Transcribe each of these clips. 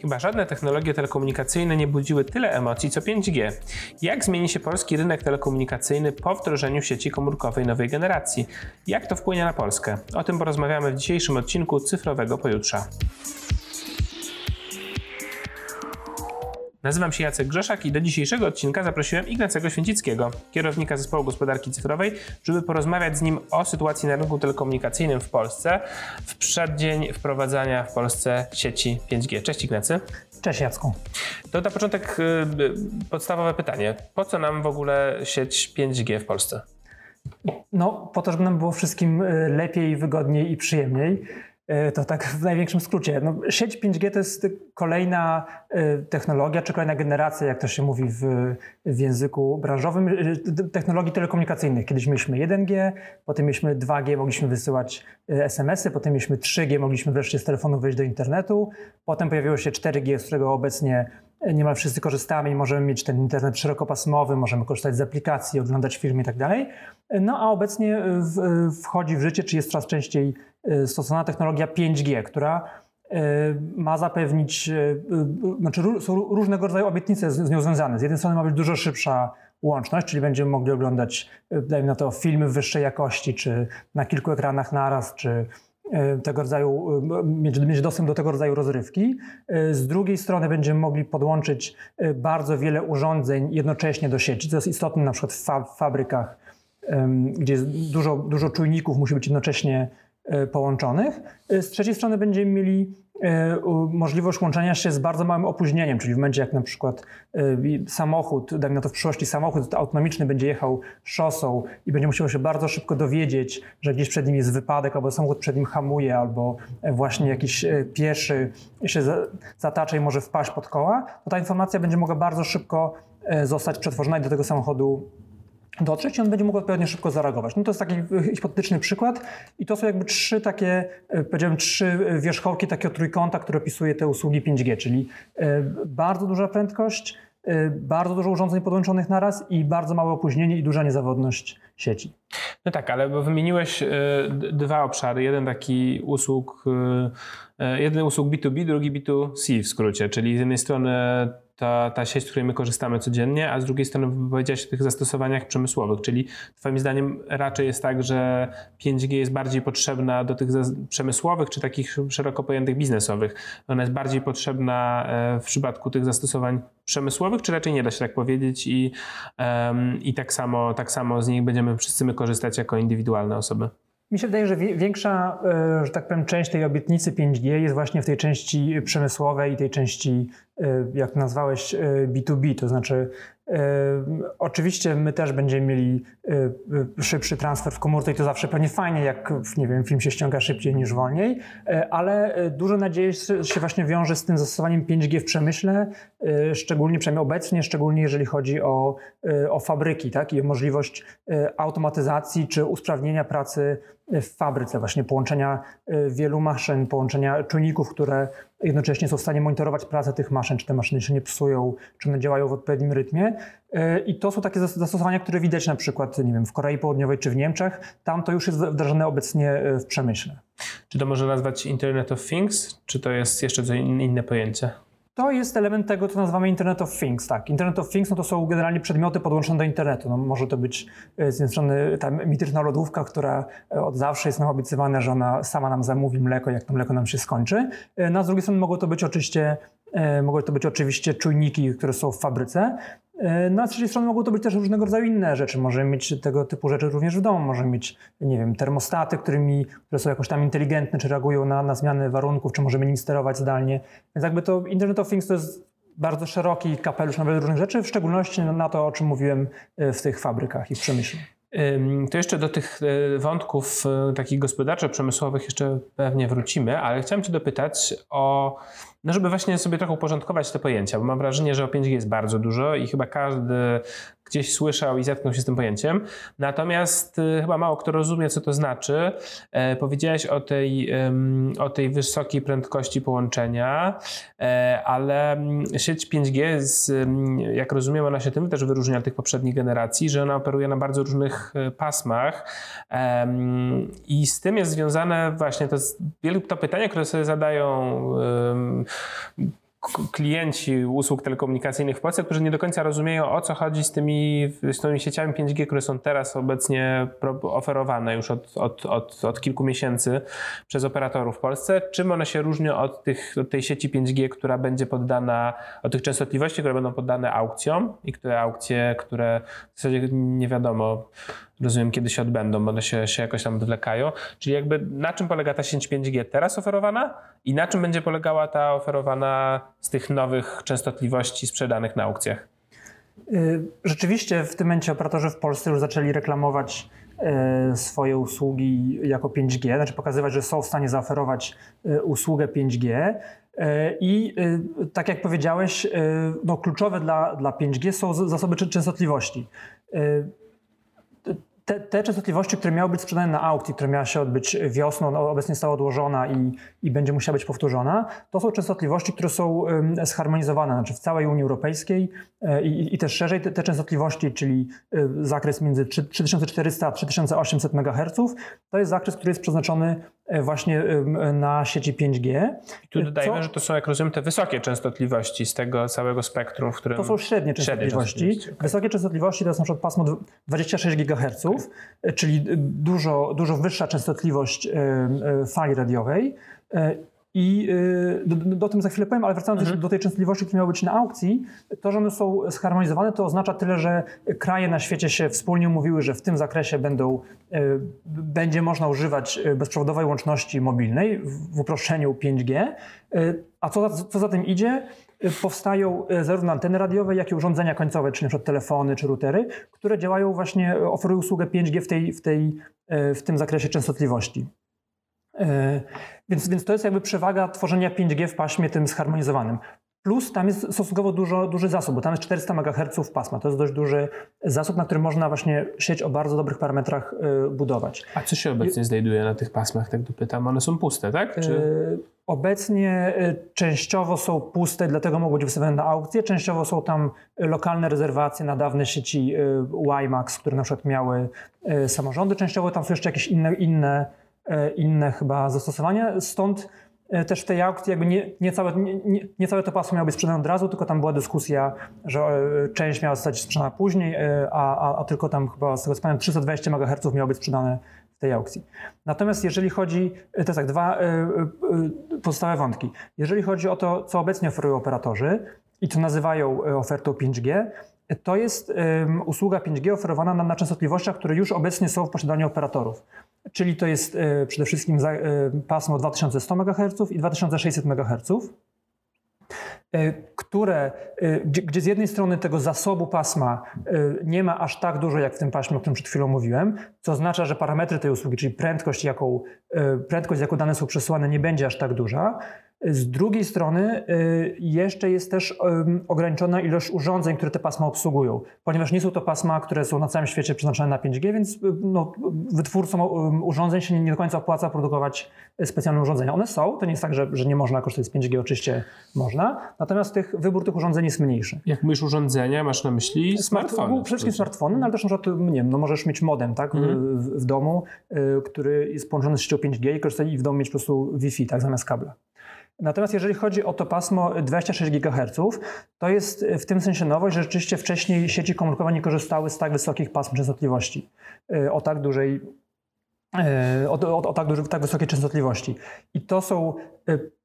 Chyba żadne technologie telekomunikacyjne nie budziły tyle emocji co 5G. Jak zmieni się polski rynek telekomunikacyjny po wdrożeniu sieci komórkowej nowej generacji? Jak to wpłynie na Polskę? O tym porozmawiamy w dzisiejszym odcinku Cyfrowego Pojutrza. Nazywam się Jacek Grzeszak i do dzisiejszego odcinka zaprosiłem Ignacego Święcickiego, kierownika zespołu gospodarki cyfrowej, żeby porozmawiać z nim o sytuacji na rynku telekomunikacyjnym w Polsce w przeddzień wprowadzania w Polsce sieci 5G. Cześć Ignacy. Cześć Jacku. To na początek y, y, podstawowe pytanie. Po co nam w ogóle sieć 5G w Polsce? No, po to, żeby nam było wszystkim y, lepiej, wygodniej i przyjemniej. E, to tak w największym skrócie. No, sieć 5G to jest kolejna e, technologia, czy kolejna generacja, jak to się mówi w, w języku branżowym, e, technologii telekomunikacyjnych. Kiedyś mieliśmy 1G, potem mieliśmy 2G, mogliśmy wysyłać SMS-y, potem mieliśmy 3G, mogliśmy wreszcie z telefonu wejść do internetu, potem pojawiło się 4G, z którego obecnie niemal wszyscy korzystamy i możemy mieć ten internet szerokopasmowy, możemy korzystać z aplikacji, oglądać filmy i tak dalej. No a obecnie wchodzi w życie, czy jest coraz częściej stosowana technologia 5G, która ma zapewnić, znaczy są różnego rodzaju obietnice z, nią związane. Z jednej strony ma być dużo szybsza łączność, czyli będziemy mogli oglądać, dajmy na to, filmy w wyższej jakości, czy na kilku ekranach naraz, czy tego rodzaju, mieć, mieć dostęp do tego rodzaju rozrywki. Z drugiej strony będziemy mogli podłączyć bardzo wiele urządzeń jednocześnie do sieci, co jest istotne na przykład w fabrykach, gdzie dużo, dużo czujników musi być jednocześnie E, połączonych. E, z trzeciej strony będziemy mieli e, możliwość łączenia się z bardzo małym opóźnieniem, czyli w momencie jak na przykład samochód, dajmy na to w przyszłości samochód autonomiczny będzie jechał szosą i będzie musiał się bardzo szybko dowiedzieć, że gdzieś przed nim jest wypadek, albo samochód przed nim hamuje, albo właśnie jakiś pieszy się zatacza i może wpaść pod koła, to ta informacja będzie mogła bardzo szybko zostać przetworzona i do tego samochodu dotrzeć i on będzie mógł odpowiednio szybko zareagować. No to jest taki hipotetyczny przykład i to są jakby trzy takie, e, powiedziałem, trzy wierzchołki takiego trójkąta, które opisuje te usługi 5G, czyli e, bardzo duża prędkość, e, bardzo dużo urządzeń podłączonych naraz i bardzo małe opóźnienie i duża niezawodność sieci. No tak, ale wymieniłeś dwa obszary. Jeden taki usług, jeden usług B2B, drugi B2C w skrócie, czyli z jednej strony ta, ta sieć, z której my korzystamy codziennie, a z drugiej strony powiedziałeś o tych zastosowaniach przemysłowych, czyli Twoim zdaniem raczej jest tak, że 5G jest bardziej potrzebna do tych przemysłowych czy takich szeroko pojętych biznesowych. Ona jest bardziej potrzebna e, w przypadku tych zastosowań przemysłowych, czy raczej nie da się tak powiedzieć i, um, i tak, samo, tak samo z nich będziemy wszyscy my korzystać jako indywidualne osoby? Mi się wydaje, że większa, e, że tak powiem, część tej obietnicy 5G jest właśnie w tej części przemysłowej i tej części, jak to nazwałeś, B2B, e, to znaczy Oczywiście my też będziemy mieli szybszy transfer w komórce i to zawsze pewnie fajnie, jak nie wiem, film się ściąga szybciej niż wolniej, ale dużo nadziei się właśnie wiąże z tym zastosowaniem 5G w przemyśle, szczególnie przynajmniej obecnie, szczególnie jeżeli chodzi o, o fabryki tak? i o możliwość automatyzacji czy usprawnienia pracy w fabryce, właśnie połączenia wielu maszyn, połączenia czujników, które jednocześnie są w stanie monitorować pracę tych maszyn, czy te maszyny się nie psują, czy one działają w odpowiednim rytmie. E, I to są takie zastosowania, które widać na przykład nie wiem, w Korei Południowej czy w Niemczech. Tam to już jest wdrażane obecnie e, w przemyśle. Czy to można nazwać Internet of Things, czy to jest jeszcze inne pojęcie? To jest element tego, co nazywamy Internet of Things. Tak, Internet of Things no to są generalnie przedmioty podłączone do internetu. No, może to być e, z jednej strony ta mityczna lodówka, która e, od zawsze jest nam obiecywana, że ona sama nam zamówi mleko, jak to mleko nam się skończy. E, no, a z drugiej strony mogą to być oczywiście Mogą to być oczywiście czujniki, które są w fabryce, no a z trzeciej strony mogą to być też różnego rodzaju inne rzeczy. Możemy mieć tego typu rzeczy również w domu. Możemy mieć, nie wiem, termostaty, którymi, które są jakoś tam inteligentne, czy reagują na, na zmiany warunków, czy możemy nimi sterować zdalnie. Więc jakby to Internet of Things to jest bardzo szeroki kapelusz nawet różnych rzeczy, w szczególności na to, o czym mówiłem e, w tych fabrykach i w przemyśle. To jeszcze do tych e, wątków takich gospodarczo-przemysłowych jeszcze pewnie wrócimy, ale chciałem Cię dopytać o no żeby właśnie sobie trochę uporządkować te pojęcia, bo mam wrażenie, że o 5G jest bardzo dużo i chyba każdy gdzieś słyszał i zetknął się z tym pojęciem. Natomiast y, chyba mało kto rozumie, co to znaczy. E, powiedziałeś o tej, o tej wysokiej prędkości połączenia, e, ale mm, sieć 5G, z, jak rozumiem, ona się tym też wyróżnia od tych poprzednich generacji, że ona operuje na bardzo różnych e, pasmach i z tym jest związane właśnie to, to pytanie, które sobie zadają klienci usług telekomunikacyjnych w Polsce, którzy nie do końca rozumieją o co chodzi z tymi, z tymi sieciami 5G, które są teraz obecnie oferowane już od, od, od, od kilku miesięcy przez operatorów w Polsce. Czym one się różnią od, tych, od tej sieci 5G, która będzie poddana, od tych częstotliwości, które będą poddane aukcjom i które aukcje, które w zasadzie nie wiadomo, rozumiem, kiedy się odbędą, bo one się, się jakoś tam odwlekają. Czyli jakby na czym polega ta sieć 5G teraz oferowana i na czym będzie polegała ta oferowana z tych nowych częstotliwości sprzedanych na aukcjach? Y, rzeczywiście w tym momencie operatorzy w Polsce już zaczęli reklamować y, swoje usługi jako 5G, znaczy pokazywać, że są w stanie zaoferować y, usługę 5G. I tak jak powiedziałeś, no kluczowe dla, dla 5G są zasoby częstotliwości te, te, częstotliwości, które miały być sprzedane na aukcji, które miała się odbyć wiosną, no obecnie została odłożona i, i będzie musiała być powtórzona, to są częstotliwości, które są zharmonizowane, znaczy w całej Unii Europejskiej e, i, i też szerzej te, te, częstotliwości, czyli e, zakres między 3400 a 3800 MHz, to jest zakres, który jest przeznaczony właśnie na sieci 5G. I tu dodajmy, Co? że to są, jak rozumiem, te wysokie częstotliwości z tego całego spektrum, w którym... To są średnie częstotliwości. Średnie częstotliwości. Wysokie częstotliwości to jest na przykład pasmo 26 GHz, okay. czyli dużo, dużo wyższa częstotliwość fali radiowej. I y, do, do, tym za chwilę powiem, ale wracając mhm. do tej częstotliwości, które miały być na aukcji, to, że one są zharmonizowane, to oznacza tyle, że kraje na świecie się wspólnie umówiły, że w tym zakresie będą, y, będzie można używać y, bezprzewodowej łączności mobilnej w uproszczeniu 5G. A co za, co za tym idzie? powstają zarówno anteny radiowe, jak i urządzenia końcowe, czyli np. telefony czy routery, które działają właśnie, oferują usługę 5G w, tej, w, tej, w tym zakresie częstotliwości. Więc, więc to jest jakby przewaga tworzenia 5G w paśmie tym zharmonizowanym. Plus tam jest stosunkowo dużo, duży zasób, bo tam jest 400 MHz pasma. To jest dość duży zasób, na którym można właśnie sieć o bardzo dobrych parametrach y, budować. A co się obecnie I, znajduje na tych pasmach, tak dopytam? One są puste, tak? Czy... Y, obecnie y, częściowo są puste, dlatego mogą być wystawione na aukcje. Częściowo są tam lokalne rezerwacje na dawne sieci WiMAX, które na przykład miały samorządy. Częściowo tam są jeszcze jakieś inne, inne inne chyba zastosowania. Stąd e, też w tej aukcji jakby nie, nie, całe, nie, nie całe to pasmo miało być sprzedane od razu, tylko tam była dyskusja, że e, część miała zostać sprzedana później, a, a, a tylko tam chyba z tego co pamiętam 320 MHz miało być sprzedane w tej aukcji. Natomiast jeżeli chodzi, to jest tak, dwa pozostałe wątki. Jeżeli chodzi o to, co obecnie oferują operatorzy i co nazywają ofertą 5G, to jest usługa 5G oferowana na, na częstotliwościach, które już obecnie są w posiadaniu operatorów. Czyli to jest e, przede wszystkim e, pasmo 2100 MHz i 2600 MHz, e, które, gdzie, gdzie, z jednej strony tego zasobu pasma nie ma aż tak dużo jak w tym paśmie, o którym przed chwilą mówiłem, co oznacza, że parametry tej usługi, czyli prędkość, jaką, prędkość, jaką dane są przesyłane, nie będzie aż tak duża. Z drugiej strony y, jeszcze jest też ograniczona ilość urządzeń, które te pasma obsługują, ponieważ nie są to pasma, które są na całym świecie przeznaczone na 5G, więc y, no, wytwórcom urządzeń się nie do końca opłaca produkować specjalne urządzenia. One są, to nie jest tak, że, że nie można korzystać z 5G, oczywiście można, natomiast tych, wybór tych urządzeń jest mniejszy. Jak mówisz urządzenia, masz na myśli smartfony? Przede wszystkim smartfony, no, ale też na przykład, nie wiem, no możesz mieć modem tak, mhm. w, w, domu, y, który jest połączony z siecią 5G i korzystać i w domu mieć po prostu Wi-Fi tak, zamiast kabla. Natomiast jeżeli chodzi o to pasmo 26 GHz, to jest w tym sensie nowość, że rzeczywiście wcześniej sieci komórkowe nie korzystały z tak wysokich pasm częstotliwości, y, o tak dużej y, o, o, o tak, duży, tak wysokiej częstotliwości. I to są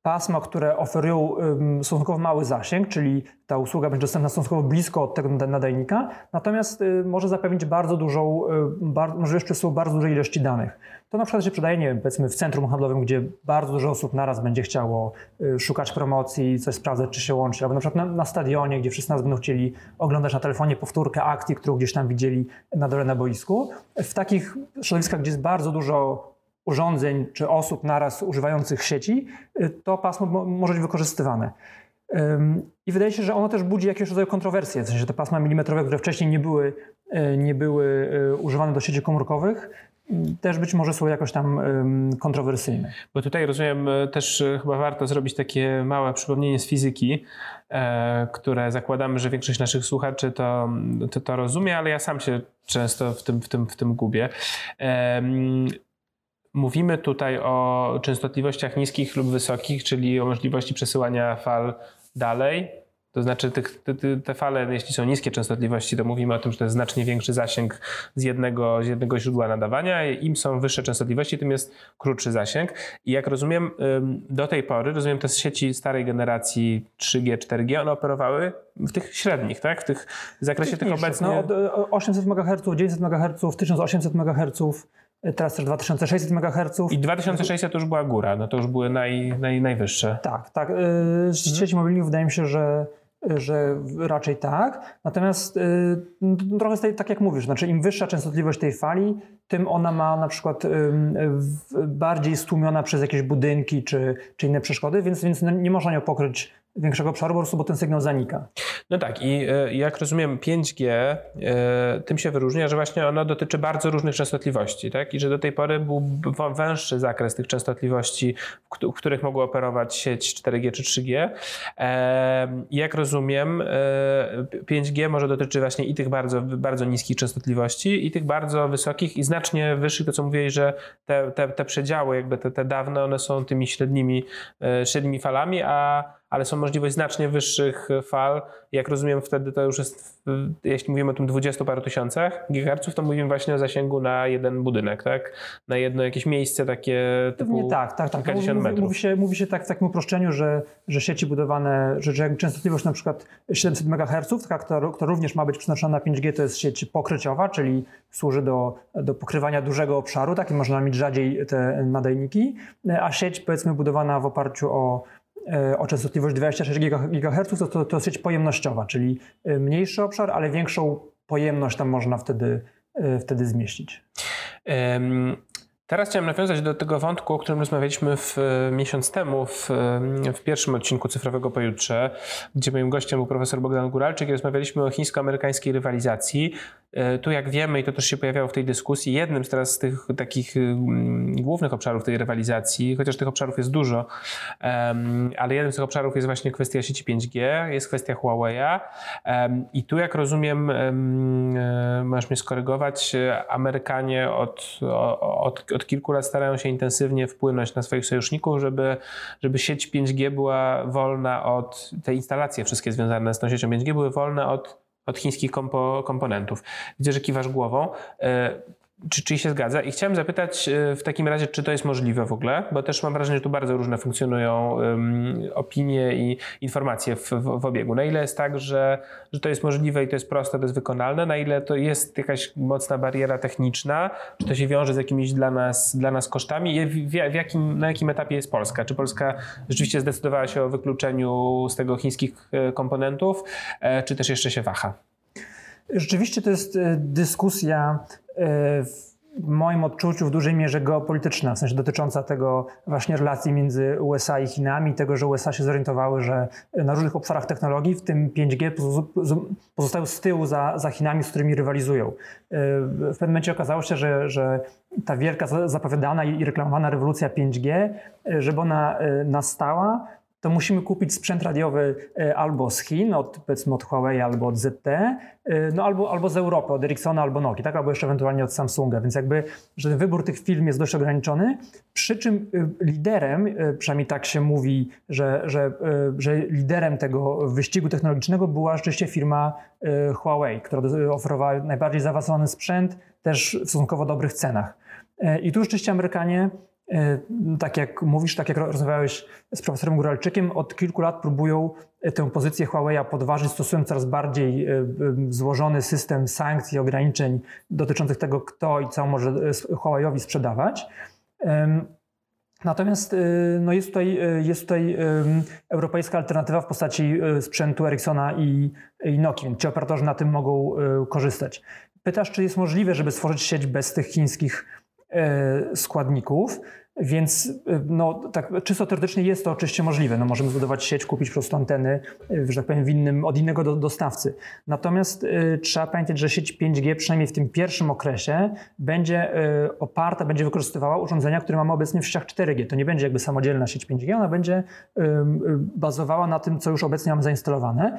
pasma, które oferują stosunkowo mały zasięg, czyli ta usługa będzie dostępna stosunkowo blisko od tego nadajnika, natomiast może zapewnić bardzo dużą, możliwość przesyłu bardzo dużej ilości danych. To na przykład się przydaje, nie wiem, powiedzmy w centrum handlowym, gdzie bardzo dużo osób naraz będzie chciało y, szukać promocji, coś sprawdzać, czy się łączy, albo na przykład na, na, stadionie, gdzie wszyscy nas będą chcieli oglądać na telefonie powtórkę akcji, którą gdzieś tam widzieli na dole na boisku. W takich środowiskach, gdzie jest bardzo dużo urządzeń czy osób naraz używających sieci, y, to pasmo może być wykorzystywane. I wydaje się, że ono też budzi jakiegoś rodzaju kontrowersje, w sensie te pasma milimetrowe, które wcześniej nie były, y, nie były używane do sieci komórkowych, też być może są jakoś tam kontrowersyjne. Bo tutaj rozumiem, też chyba warto zrobić takie małe przypomnienie z fizyki, e, które zakładamy, że większość naszych słuchaczy to, to, to rozumie, ale ja sam się często w tym, w tym, w tym gubię. Mówimy tutaj o częstotliwościach niskich lub wysokich, czyli o możliwości przesyłania fal dalej, to znaczy tych, te, te, fale, jeśli są niskie częstotliwości, to mówimy o tym, że to jest znacznie większy zasięg z jednego, z jednego źródła nadawania. Im są wyższe częstotliwości, tym jest krótszy zasięg. I jak rozumiem, do tej pory, rozumiem, te sieci starej generacji 3G, 4G, one operowały w tych średnich, tak? W, tych, w zakresie tych, tych obecnie... No, od 800 MHz, 900 MHz, 1800 MHz, teraz też 2600 MHz. I 2600 to już była góra, no to już były naj, naj, najwyższe. Tak, tak. Z sieci mobilnych wydaje mi się, że że raczej tak. Natomiast y, trochę tej, tak jak mówisz, znaczy im wyższa częstotliwość tej fali, tym ona ma na przykład bardziej stłumiona przez jakieś budynki czy, czy inne przeszkody, więc, więc no, nie można nią pokryć większego obszaru, po prostu, bo ten sygnał zanika. No tak i e, jak rozumiem 5G e, tym się wyróżnia, że właśnie ono dotyczy bardzo różnych częstotliwości, tak? I że do tej pory był węższy zakres tych częstotliwości, w których mogła operować sieć 4G czy 3G. I jak rozumiem 5G e, może dotyczyć właśnie i tych bardzo, bardzo niskich częstotliwości i tych bardzo wysokich i znacznie wyższych, to co mówiłeś, że te, te, te przedziały, jakby te, te dawne, one są tymi średnimi, średnimi falami, a ale są możliwość znacznie wyższych fal. Jak rozumiem, wtedy to już jest, jeśli mówimy o tym 20 paru tysiącach gigaherców, to mówimy właśnie o zasięgu na jeden budynek, tak? Na jedno jakieś miejsce takie typu Nie, tak, tak, tak. Mówi, metrów. Mówi się, mówi się tak w takim uproszczeniu, że, że sieci budowane, że, że częstotliwość na przykład 700 MHz, taka, która, która również ma być przenoszona na 5G, to jest sieć pokryciowa, czyli służy do, do pokrywania dużego obszaru, tak? I można mieć rzadziej te nadajniki, a sieć powiedzmy budowana w oparciu o o częstotliwość 26 GHz, to, to, to sieć pojemnościowa, czyli e, mniejszy obszar, ale większą pojemność tam można wtedy, e, wtedy zmieścić. Teraz chciałem nawiązać do tego wątku, o którym rozmawialiśmy w, miesiąc temu w, w, pierwszym odcinku Cyfrowego Pojutrze, gdzie moim gościem był profesor Bogdan Guralczyk i rozmawialiśmy o chińsko-amerykańskiej rywalizacji. E, tu jak wiemy, i to też się pojawiało w tej dyskusji, jednym z teraz z tych takich mm, głównych obszarów tej rywalizacji, chociaż tych obszarów jest dużo, ale jednym z tych obszarów jest właśnie kwestia sieci 5G, jest kwestia Huawei'a i tu jak rozumiem, e, możesz mnie skorygować, Amerykanie od, od, od kilku lat starają się intensywnie wpłynąć na swoich sojuszników, żeby, żeby sieć 5G była wolna od, te instalacje wszystkie związane z tą siecią 5G były wolne od od chińskich kompo, komponentów. Widzę, że kiwasz głową. Czy, czy się zgadza? I chciałem zapytać e, w takim razie, czy to jest możliwe w ogóle, bo też mam wrażenie, że tu bardzo różne funkcjonują um, opinie i informacje w, w, w, obiegu. Na ile jest tak, że, że to jest możliwe i to jest proste, to jest wykonalne, na ile to jest jakaś mocna bariera techniczna, czy to się wiąże z jakimiś dla nas, dla nas kosztami? W, w jakim, na jakim etapie jest Polska? Czy Polska rzeczywiście zdecydowała się o wykluczeniu z tego chińskich e, komponentów, e, czy też jeszcze się waha? Rzeczywiście to jest dyskusja w moim odczuciu w dużej mierze geopolityczna, w sensie dotycząca tego właśnie relacji między USA i Chinami, tego, że USA się zorientowały, że na różnych obszarach technologii, w tym 5G, pozostają z tyłu za, za Chinami, z którymi rywalizują. W pewnym momencie okazało się, że, że ta wielka zapowiadana i reklamowana rewolucja 5G, żeby ona nastała, to musimy kupić sprzęt radiowy e, albo z Chin, od, powiedzmy od Huawei albo od ZTE, e, no albo, albo z Europy, od Ericssona albo Nokia, tak? albo jeszcze ewentualnie od Samsunga, więc jakby, że ten wybór tych firm jest dość ograniczony, przy czym e, liderem, przynajmniej tak się mówi, że, że, że liderem tego wyścigu technologicznego była rzeczywiście firma Huawei, która oferowała najbardziej zaawansowany sprzęt, też w stosunkowo dobrych cenach. I tu rzeczywiście Amerykanie E, tak jak mówisz, tak jak rozmawiałeś z profesorem Góralczykiem, od kilku lat próbują e, tę pozycję Huawei'a podważyć, stosując coraz bardziej e, złożony system sankcji, ograniczeń dotyczących tego, kto i co może Huawei'owi sprzedawać. Natomiast no jest, tutaj, jest tutaj europejska alternatywa w postaci sprzętu Ericssona i, i Nokia. Ci operatorzy na tym mogą korzystać. Pytasz, czy jest możliwe, żeby stworzyć sieć bez tych chińskich składników? Więc y, no, tak, czysto teoretycznie jest to oczywiście możliwe. No, możemy zbudować sieć, kupić po prostu anteny, y, że tak powiem, innym, od innego do, dostawcy. Natomiast y, trzeba pamiętać, że sieć 5G przynajmniej w tym pierwszym okresie będzie y, oparta, będzie wykorzystywała urządzenia, które mamy obecnie w sieciach 4G. To nie będzie jakby samodzielna sieć 5G, ona będzie y, bazowała na tym, co już obecnie mamy zainstalowane.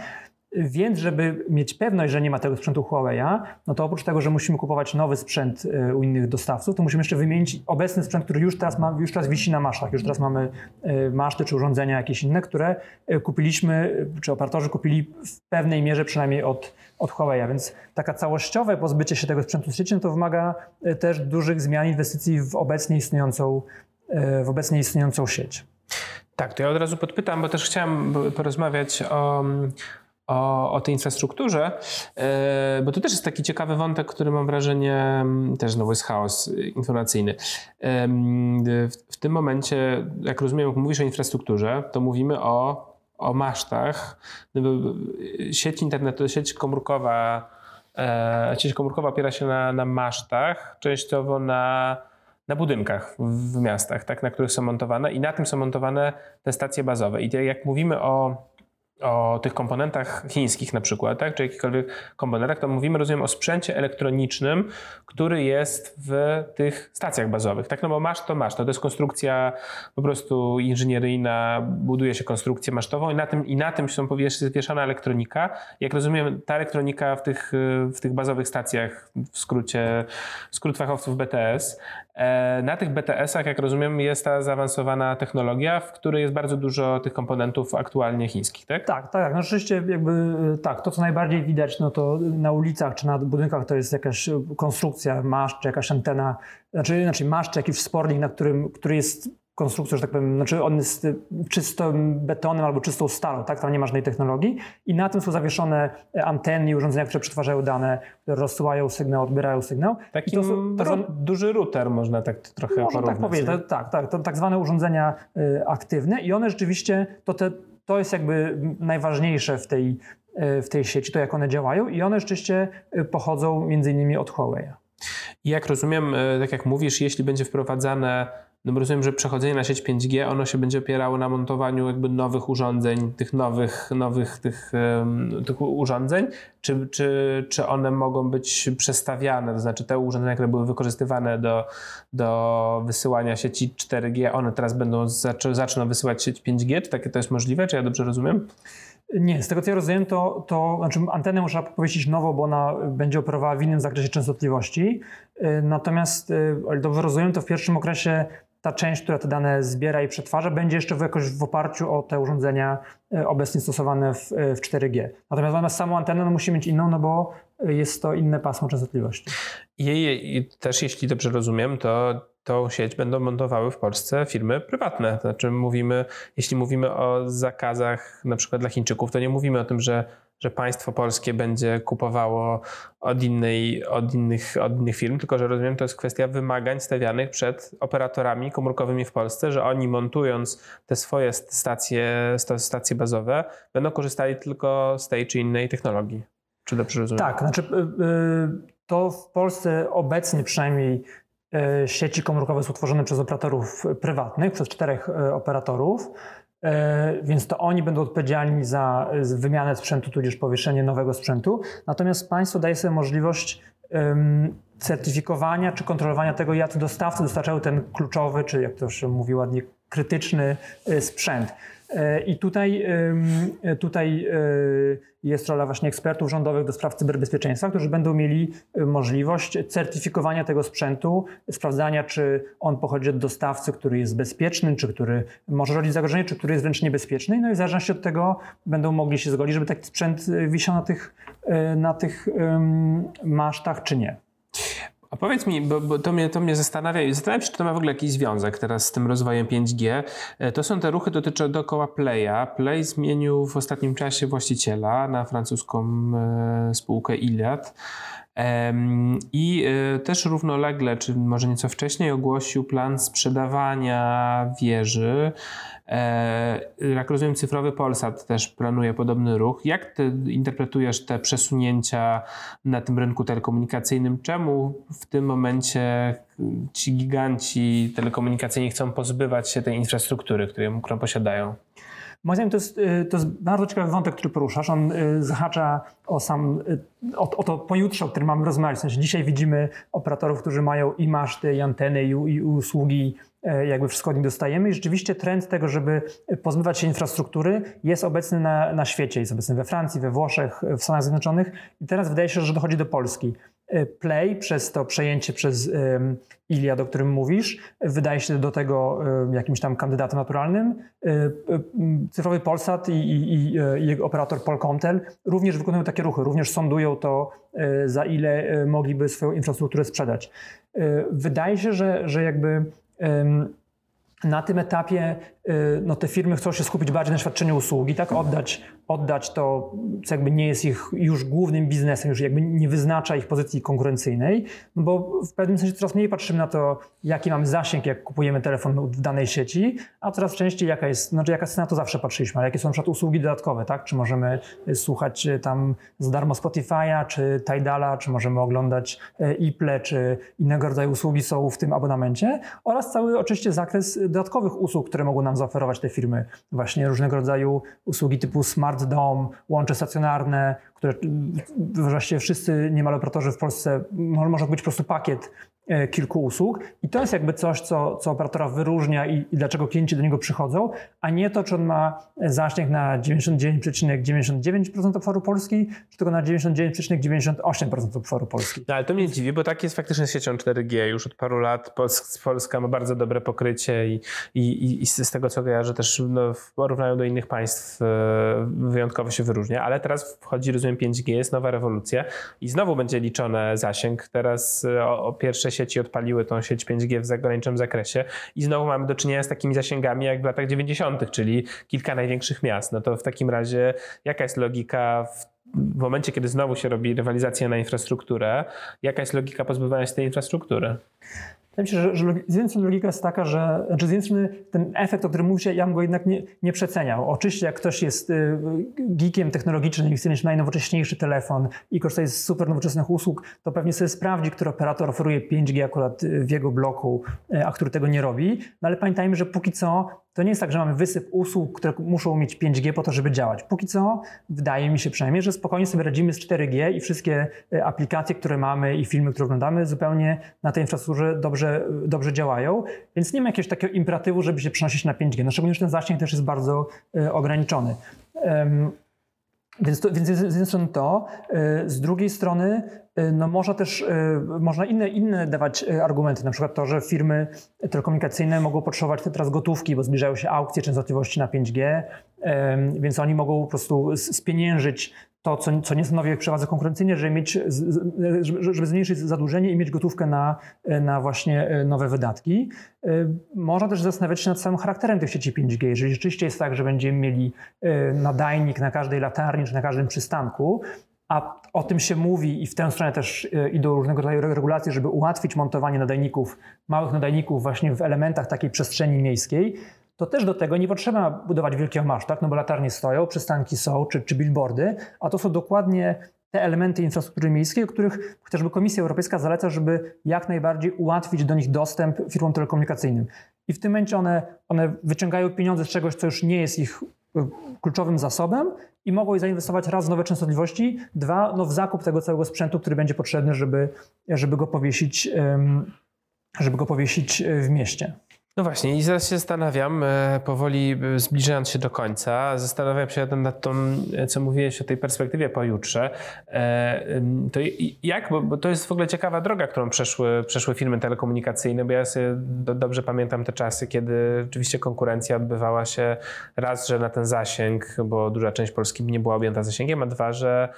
Więc, żeby mieć pewność, że nie ma tego sprzętu Huawei'a, no to oprócz tego, że musimy kupować nowy sprzęt e, u innych dostawców, to musimy jeszcze wymienić obecny sprzęt, który już teraz, ma, już teraz wisi na masztach. Już teraz mamy e, maszty czy urządzenia jakieś inne, które e, kupiliśmy, czy operatorzy kupili w pewnej mierze przynajmniej od, od Huawei'a. Więc taka całościowe pozbycie się tego sprzętu z sieci, no to wymaga też dużych zmian inwestycji w obecnie istniejącą, w obecnie istniejącą sieć. Tak, to ja od razu podpytam, bo też chciałem porozmawiać o, o, o tej infrastrukturze, e, bo to też jest taki ciekawy wątek, który mam wrażenie też znowu jest chaos informacyjny. W, tym momencie, jak rozumiem, jak mówisz o infrastrukturze, to mówimy o, o masztach. Sieć internetu, sieć komórkowa, e, sieć komórkowa opiera się na, na masztach, częściowo na na budynkach w miastach, tak, na których są montowane i na tym są montowane te stacje bazowe. I jak mówimy o o tych komponentach chińskich na przykład, tak, czy jakichkolwiek komponentach, to mówimy, rozumiem, o sprzęcie elektronicznym, który jest w tych stacjach bazowych, tak, no bo masz to masz, no to jest konstrukcja po prostu inżynieryjna, buduje się konstrukcję masztową i na tym, i na tym są wieszana elektronika. Jak rozumiem, ta elektronika w tych, w tych bazowych stacjach, w skrócie, skrót fachowców BTS, na tych BTS-ach, jak rozumiem, jest ta zaawansowana technologia, w której jest bardzo dużo tych komponentów aktualnie chińskich, tak? Tak, tak. No rzeczywiście jakby y, tak, to co najbardziej widać, no to na ulicach czy na budynkach to jest jakaś konstrukcja, maszcz czy jakaś antena, znaczy, znaczy maszcz czy jakiś spornik, na którym, który jest konstrukcją, że tak powiem, znaczy on jest czystym betonem albo czystą stalą, tak? Tam nie ma żadnej technologii i na tym są zawieszone anteny i urządzenia, które przetwarzają dane, które rozsyłają sygnał, odbierają sygnał. Taki to są, to są duży router, można tak trochę Można tak powiedzieć, tak, tak. To tak zwane urządzenia y, aktywne i one rzeczywiście, to te to jest jakby najważniejsze w tej, e, w tej sieci, to jak one działają i one rzeczywiście e, pochodzą między innymi od Huawei'a. I jak rozumiem, tak jak mówisz, jeśli będzie wprowadzane no rozumiem, że przechodzenie na sieć 5G, ono się będzie opierało na montowaniu jakby nowych urządzeń, tych nowych, nowych tych, tych urządzeń, czy, czy, czy one mogą być przestawiane, to znaczy te urządzenia, które były wykorzystywane do, do wysyłania sieci 4G, one teraz będą, zaczną wysyłać sieć 5G, czy takie to jest możliwe, czy ja dobrze rozumiem? Nie, z tego co ja rozumiem, to, to znaczy antenę muszę powiesić nowo, bo ona będzie operowała w innym zakresie częstotliwości. Y, natomiast, y, ale dobrze rozumiem, to w pierwszym okresie ta część, która te dane zbiera i przetwarza, będzie jeszcze w, jakoś w oparciu o te urządzenia e, obecnie stosowane w, e, w 4G. Natomiast zamiast samą antenę no, musi mieć inną, no bo jest to inne pasmo częstotliwości. I, I też, jeśli dobrze rozumiem, to tą sieć będą montowały w Polsce firmy prywatne. To znaczy mówimy, jeśli mówimy o zakazach na przykład dla Chińczyków, to nie mówimy o tym, że że państwo polskie będzie kupowało od, innej, od, innych, od innych firm, tylko że rozumiem, to jest kwestia wymagań stawianych przed operatorami komórkowymi w Polsce, że oni montując te swoje stacje, stacje bazowe, będą korzystali tylko z tej czy innej technologii. Czy dobrze rozumiem? Tak, znaczy y, y, to w Polsce obecnie przynajmniej y, sieci komórkowe są tworzone przez operatorów prywatnych, przez czterech operatorów. E, więc to oni będą odpowiedzialni za wymianę sprzętu, tudzież powieszenie nowego sprzętu. Natomiast państwo daje sobie możliwość certyfikowania czy kontrolowania tego, jak dostawcy dostarczają ten kluczowy, czy jak to się mówi ładnie, krytyczny e, sprzęt. E, I tutaj, tutaj e, jest rola właśnie ekspertów rządowych do spraw cyberbezpieczeństwa, którzy będą mieli e, możliwość certyfikowania tego sprzętu, sprawdzania, czy on pochodzi od dostawcy, który jest bezpieczny, czy który może rodzić zagrożenie, czy który jest wręcz niebezpieczny. No i w zależności od tego będą mogli się zgodzić, żeby taki sprzęt wisiał na tych, na tych masztach, czy nie. A powiedz mi, bo, bo, to, mnie, to mnie zastanawia i zastanawiam się, czy to ma w ogóle jakiś związek teraz z tym rozwojem 5G. E, to są te ruchy dotyczą dookoła Playa. Play zmienił w ostatnim czasie właściciela na francuską e, spółkę Iliad. I e, też równolegle, czy może nieco wcześniej, ogłosił plan sprzedawania wieży. E, jak rozumiem, cyfrowy Polsat też planuje podobny ruch. Jak ty interpretujesz te przesunięcia na tym rynku telekomunikacyjnym? Czemu w tym momencie ci giganci telekomunikacyjni chcą pozbywać się tej infrastruktury, którą posiadają? Moim zdaniem to jest, y, to jest bardzo ciekawy wątek, który poruszasz. On y, zahacza o sam, y, o, o to pojutrze, o którym mamy rozmawiać. W sensie dzisiaj widzimy operatorów, którzy mają i maszty, i anteny, i, i usługi, jakby wszystko od nich dostajemy. I rzeczywiście trend tego, żeby pozbywać się infrastruktury jest obecny na, na świecie. Jest obecny we Francji, we Włoszech, w Stanach Zjednoczonych i teraz wydaje się, że dochodzi do Polski. E, Play przez to przejęcie przez Iliad, o którym mówisz, wydaje się do tego jakimś tam kandydatem naturalnym. E, e, cyfrowy Polsat i, i, i jego operator Polkomtel również wykonują takie ruchy, również sądują to, za ile mogliby swoją infrastrukturę sprzedać. Wydaje się, że, że jakby na tym etapie y, no, te firmy chcą się skupić bardziej na świadczeniu usługi, tak? Oddać, oddać to, co jakby nie jest ich już głównym biznesem, już jakby nie wyznacza ich pozycji konkurencyjnej, no bo w pewnym sensie coraz mniej patrzymy na to, jaki mamy zasięg, jak kupujemy telefon w danej sieci, a coraz częściej jaka jest, znaczy jaka cena to zawsze patrzyliśmy, ale jakie są na przykład usługi dodatkowe, tak? Czy możemy słuchać y, tam za darmo Spotify'a, czy Tidala, czy możemy oglądać y, Iple, czy innego rodzaju usługi są w tym abonamencie oraz cały oczywiście zakres dodatkowych usług, które mogą nam zaoferować te firmy. Właśnie różnego rodzaju usługi typu Smart Dome, łącze stacjonarne, które właściwie wszyscy niemal operatorzy w Polsce, może być po prostu pakiet kilku usług i to jest jakby coś, co, co operatora wyróżnia i, i, dlaczego klienci do niego przychodzą, a nie to, czy on ma zasięg na 99,99% ,99 obszaru Polski, czy tylko na 99,98% obszaru Polski. No, ale to mnie dziwi, bo tak jest faktycznie z siecią 4G już od paru lat. Polska ma bardzo dobre pokrycie i, i, i z tego, co kojarzę, też no, w porównaniu do innych państw e, wyjątkowo się wyróżnia, ale teraz wchodzi, rozumiem, 5G, jest nowa rewolucja i znowu będzie liczony zasięg. Teraz e, o, o pierwsze sieci odpaliły tą sieć 5G w zagranicznym zakresie i znowu mamy do czynienia z takimi zasięgami jak w latach 90., czyli kilka największych miast. No to w takim razie jaka jest logika w w momencie, kiedy znowu się robi rywalizacja na infrastrukturę, jaka jest logika pozbywania się tej infrastruktury? Wydaje mi się, że, że z jednej strony logika jest taka, że znaczy z jednej strony ten efekt, o którym mówicie, ja bym go jednak nie, nie przeceniał. Oczywiście jak ktoś jest y, geekiem technologicznym i chce mieć najnowocześniejszy telefon i korzysta z super nowoczesnych usług, to pewnie sobie sprawdzi, który operator oferuje 5G akurat w jego bloku, y, a który tego nie robi. No ale pamiętajmy, że póki co to nie jest tak, że mamy wysyp usług, które muszą mieć 5G po to, żeby działać. Póki co, wydaje mi się przynajmniej, że spokojnie sobie radzimy z 4G i wszystkie e, aplikacje, które mamy i filmy, które oglądamy, zupełnie na tej infrastrukturze dobrze, dobrze działają. Więc nie ma jakiegoś takiego imperatywu, żeby się przenosić na 5G. No szczególnie, że ten zasięg też jest bardzo e, ograniczony. Więc, to, więc z jednej strony to, e, z drugiej strony no można też, y, można inne, inne dawać y, argumenty, na przykład to, że firmy telekomunikacyjne mogą potrzebować teraz gotówki, bo zbliżają się aukcje częstotliwości na 5G, więc oni mogą po prostu spieniężyć to, co, co nie stanowi przewadze konkurencyjnej, żeby, mieć, żeby zmniejszyć zadłużenie i mieć gotówkę na, na właśnie nowe wydatki. Można też zastanawiać się nad samym charakterem tych sieci 5G. Jeżeli rzeczywiście jest tak, że będziemy mieli nadajnik na każdej latarni czy na każdym przystanku, a o tym się mówi i w tę stronę też e, idą różnego rodzaju regulacje, żeby ułatwić montowanie nadajników, małych nadajników właśnie w elementach takiej przestrzeni miejskiej, to też do tego nie potrzeba budować wielkiego masztu, tak? no bo latarnie stoją, przystanki są, czy, czy billboardy, a to są dokładnie te elementy infrastruktury miejskiej, których chociażby Komisja Europejska zaleca, żeby jak najbardziej ułatwić do nich dostęp firmom telekomunikacyjnym. I w tym momencie one, one wyciągają pieniądze z czegoś, co już nie jest ich kluczowym zasobem i mogą zainwestować raz w nowe częstotliwości, dwa no w zakup tego całego sprzętu, który będzie potrzebny, żeby, żeby go powiesić żeby go powiesić w mieście. No właśnie, i zaraz się zastanawiam, e, powoli e, zbliżając się do końca, zastanawiam się nad tą, e, co mówiłeś o tej perspektywie pojutrze. To jak, bo to jest w ogóle ciekawa droga, którą przeszły, przeszły firmy telekomunikacyjne, bo ja sobie dobrze pamiętam te czasy, kiedy rzeczywiście konkurencja odbywała się raz, że na ten zasięg, bo duża część Polski nie była objęta zasięgiem, a dwa, że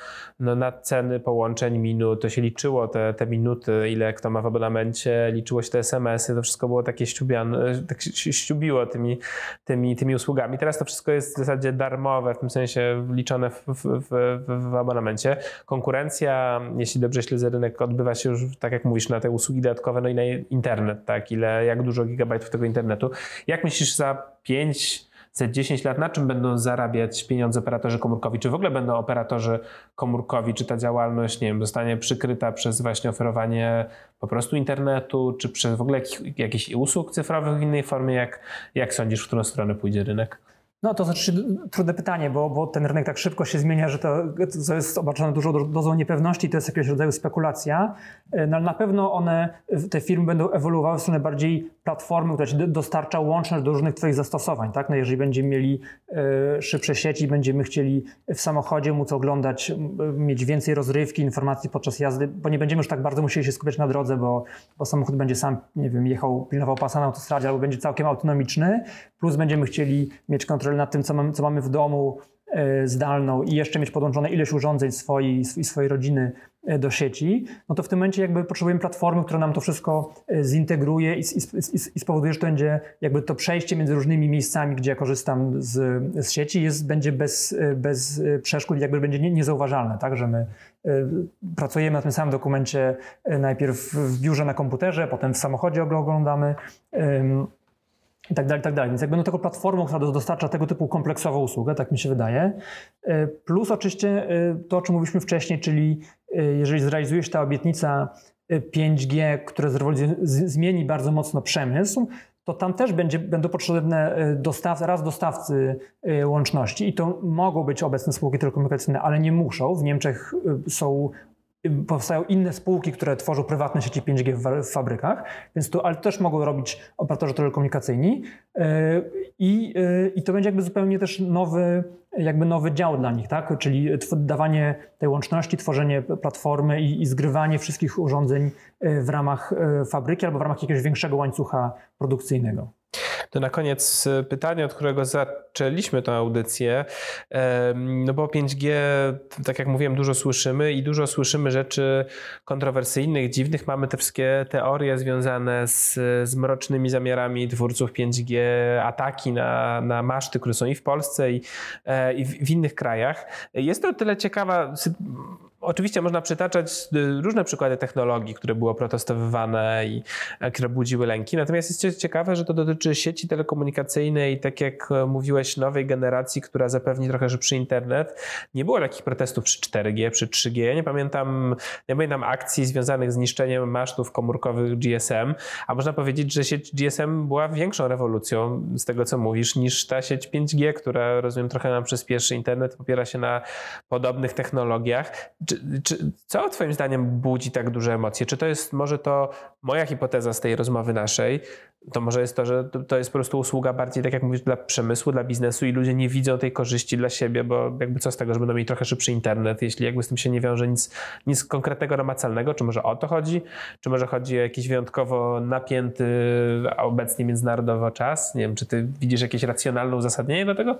no na ceny połączeń minut to się liczyło te, te minuty, ile kto ma w abonamencie, liczyło się te SMS-y, to wszystko było takie ściubiane tak się ściubiło tymi, tymi, tymi usługami. Teraz to wszystko jest w zasadzie darmowe, w tym sensie liczone w, w, w, w abonamencie. Konkurencja, jeśli dobrze śledzę rynek, odbywa się już, tak jak mówisz, na te usługi dodatkowe, no i na internet, tak, ile, jak dużo gigabajtów tego internetu. Jak myślisz za 5 za 10 lat na czym będą zarabiać pieniądze operatorzy komórkowi? Czy w ogóle będą operatorzy komórkowi, czy ta działalność, nie wiem, zostanie przykryta przez właśnie oferowanie po prostu internetu, czy przez w ogóle jakichś usług cyfrowych w innej formie? Jak, jak sądzisz, w którą stronę pójdzie rynek? No to znaczy trudne pytanie, bo, bo ten rynek tak szybko się zmienia, że to, to jest obarczone dużą dozą niepewności, to jest jakiegoś rodzaju spekulacja. E, no ale na pewno one, te firmy będą ewoluowały w stronę bardziej platformy, która ci dostarcza łączność do różnych Twoich zastosowań. Tak? No jeżeli będziemy mieli e, szybsze sieci, będziemy chcieli w samochodzie móc oglądać, mieć więcej rozrywki, informacji podczas jazdy, bo nie będziemy już tak bardzo musieli się skupiać na drodze, bo, bo samochód będzie sam, nie wiem, jechał, pilnował pasa na autostradzie albo będzie całkiem autonomiczny, plus będziemy chcieli mieć kontrolę nad tym, co mamy, co mamy w domu, e, zdalną i jeszcze mieć podłączone ileś urządzeń swojej, swojej rodziny e, do sieci, no to w tym momencie jakby potrzebujemy platformy, która nam to wszystko e, zintegruje i, i, i, spowoduje, że to będzie jakby to przejście między różnymi miejscami, gdzie ja korzystam z, z sieci jest, będzie bez, bez przeszkód, jakby będzie nie, niezauważalne, tak, że my pracujemy na tym samym dokumencie najpierw w biurze na komputerze, potem w samochodzie oglądamy, i tak dalej, tak dalej. Więc jakby no taką platformą, która dostarcza tego typu kompleksową usługę, tak mi się wydaje. E, plus oczywiście e, to, o czym mówiliśmy wcześniej, czyli e, jeżeli zrealizuje się ta obietnica 5G, która zmieni bardzo mocno przemysł, to tam też będzie, będą potrzebne raz dostawcy łączności i to mogą być obecne spółki telekomunikacyjne, ale nie muszą. W Niemczech są powstają inne spółki, które tworzą prywatne sieci 5G w, fabrykach, więc to, ale też mogą robić operatorzy telekomunikacyjni e, i, e, i to będzie jakby zupełnie też nowy, jakby nowy dział dla nich, tak? czyli dawanie tej łączności, tworzenie platformy i, i zgrywanie wszystkich urządzeń e, w ramach fabryki albo w ramach jakiegoś większego łańcucha produkcyjnego. To na koniec e, pytanie, od którego zaczęliśmy tę audycję. No bo 5G, tak jak mówiłem, dużo słyszymy i dużo słyszymy rzeczy kontrowersyjnych, dziwnych. Mamy te wszystkie teorie związane z, z mrocznymi zamiarami twórców 5G, ataki na, na maszty, które są i w Polsce, i, e, i w, innych krajach. Jest to tyle ciekawa Oczywiście można przytaczać y, różne przykłady technologii, które były protestowywane i e, które budziły lęki. Natomiast jest ciekawe, że to dotyczy sieci telekomunikacyjnej, tak jak e, mówiłeś, nowej generacji, która zapewni trochę szybszy internet. Nie było takich protestów przy 4G, przy 3G. Nie pamiętam, nie pamiętam akcji związanych z niszczeniem masztów komórkowych GSM, a można powiedzieć, że sieć GSM była większą rewolucją z tego, co mówisz, niż ta sieć 5G, która rozumiem trochę nam przyspieszy internet, opiera się na podobnych technologiach. Czy, czy, co Twoim zdaniem budzi tak duże emocje? Czy to jest może to moja hipoteza z tej rozmowy naszej? To może jest to, że to jest po prostu usługa bardziej, tak jak mówisz, dla przemysłu, dla biznesu i ludzie nie widzą tej korzyści dla siebie, bo jakby co z tego, że będą mieli trochę szybszy internet, jeśli jakby z tym się nie wiąże nic, nic konkretnego, namacalnego? Czy może o to chodzi? Czy może chodzi o jakiś wyjątkowo napięty obecnie międzynarodowo czas? Nie wiem, czy ty widzisz jakieś racjonalne uzasadnienie do tego?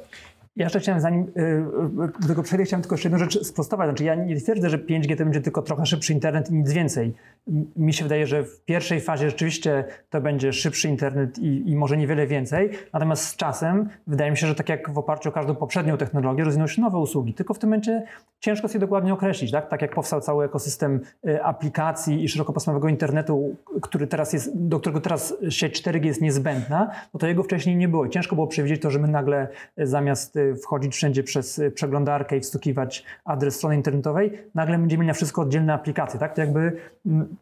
Ja jeszcze chciałem, zanim y, y, do tego przejdę, chciałem tylko jeszcze jedną rzecz sprostować. Znaczy ja nie twierdzę, że 5G to będzie tylko trochę szybszy internet i nic więcej. Mi się wydaje, że w pierwszej fazie rzeczywiście to będzie szybszy internet i, i może niewiele więcej. Natomiast z czasem wydaje mi się, że tak jak w oparciu o każdą poprzednią technologię rozwiną się nowe usługi. Tylko w tym momencie ciężko sobie dokładnie określić. Tak, tak jak powstał cały ekosystem y, aplikacji i szerokopasmowego internetu, który teraz jest, do którego teraz sieć 4G jest niezbędna, no to jego wcześniej nie było. Ciężko było przewidzieć to, że my nagle zamiast wchodzić wszędzie przez y, przeglądarkę i wstukiwać adres strony internetowej, nagle będziemy mieli na wszystko oddzielne aplikacje, tak? To jakby mm,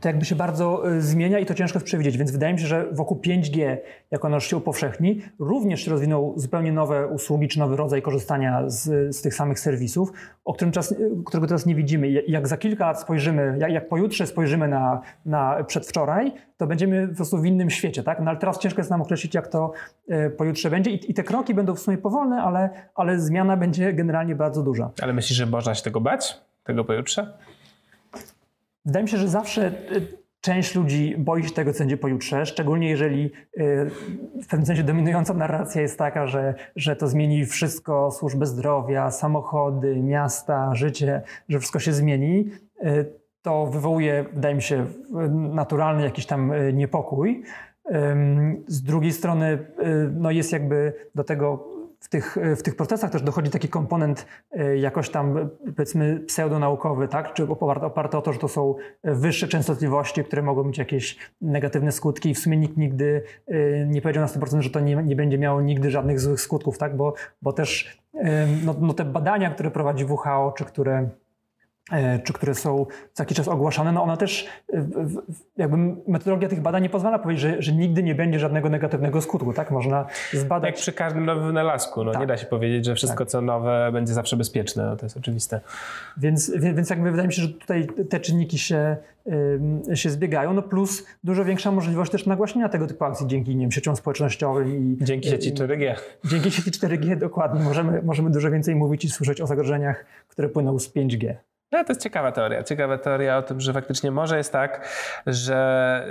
to jakby się bardzo y, zmienia i to ciężko jest przewidzieć, więc wydaje mi się, że wokół 5G, jak ono się upowszechni, również się rozwiną zupełnie nowe usługi czy nowy rodzaj korzystania z, z tych samych serwisów, o którym czas, y, którego teraz nie widzimy. Jak za kilka lat spojrzymy, jak, jak pojutrze spojrzymy na, na przedwczoraj, to będziemy po prostu w innym świecie, tak? No ale teraz ciężko jest nam określić, jak to y, pojutrze będzie I, i te kroki będą w sumie powolne, ale, ale zmiana będzie generalnie bardzo duża. Ale myślisz, że można się tego bać? Tego pojutrze? Wydaje mi się, że zawsze y, część ludzi boi się tego, co będzie pojutrze, szczególnie jeżeli y, w pewnym sensie dominująca narracja jest taka, że, że to zmieni wszystko, służbę zdrowia, samochody, miasta, życie, że wszystko się zmieni. Y, to wywołuje, wydaje mi się, naturalny jakiś tam niepokój. Z drugiej strony, no jest jakby do tego w tych, w tych procesach też dochodzi taki komponent e, jakoś tam powiedzmy pseudonaukowy, tak? czy oparty o to, że to są wyższe częstotliwości, które mogą mieć jakieś negatywne skutki i w sumie nikt nigdy e, nie powiedział na 100%, że to nie, nie będzie miało nigdy żadnych złych skutków, tak? bo, bo też no, no te badania, które prowadzi WHO, czy które E, czy które są co jakiś czas ogłaszane, no ona też e, jakby metodologia tych badań nie pozwala powiedzieć, że, że nigdy nie będzie żadnego negatywnego skutku, tak? Można zbadać... Jak przy każdym nowym wynalazku, no tak. nie da się powiedzieć, że wszystko tak. co nowe będzie zawsze bezpieczne, no to jest oczywiste. Więc, więc jakby wydaje mi się, że tutaj te czynniki się, się zbiegają, no plus dużo większa możliwość też nagłaśnienia tego typu akcji dzięki nie wiem, sieciom społecznościowym i... Dzięki sieci 4G. Dzięki sieci 4G, dokładnie. Możemy, możemy dużo więcej mówić i słyszeć o zagrożeniach, które płyną z 5G. No, to jest ciekawa teoria. Ciekawa teoria o tym, że faktycznie może jest tak, że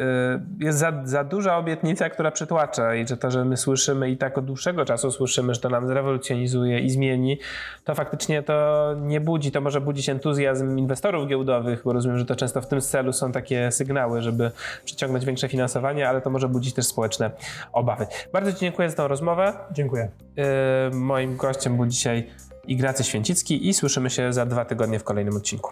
y, jest za, za duża obietnica, która przytłacza i że to, że my słyszymy i tak od dłuższego czasu słyszymy, że to nam zrewolucjonizuje i zmieni, to faktycznie to nie budzi. To może budzić entuzjazm inwestorów giełdowych, bo rozumiem, że to często w tym celu są takie sygnały, żeby przyciągnąć większe finansowanie, ale to może budzić też społeczne obawy. Bardzo Ci dziękuję za tę rozmowę. Dziękuję. Y, moim gościem był dzisiaj Ignacy Święcicki i słyszymy się za dwa tygodnie w kolejnym odcinku.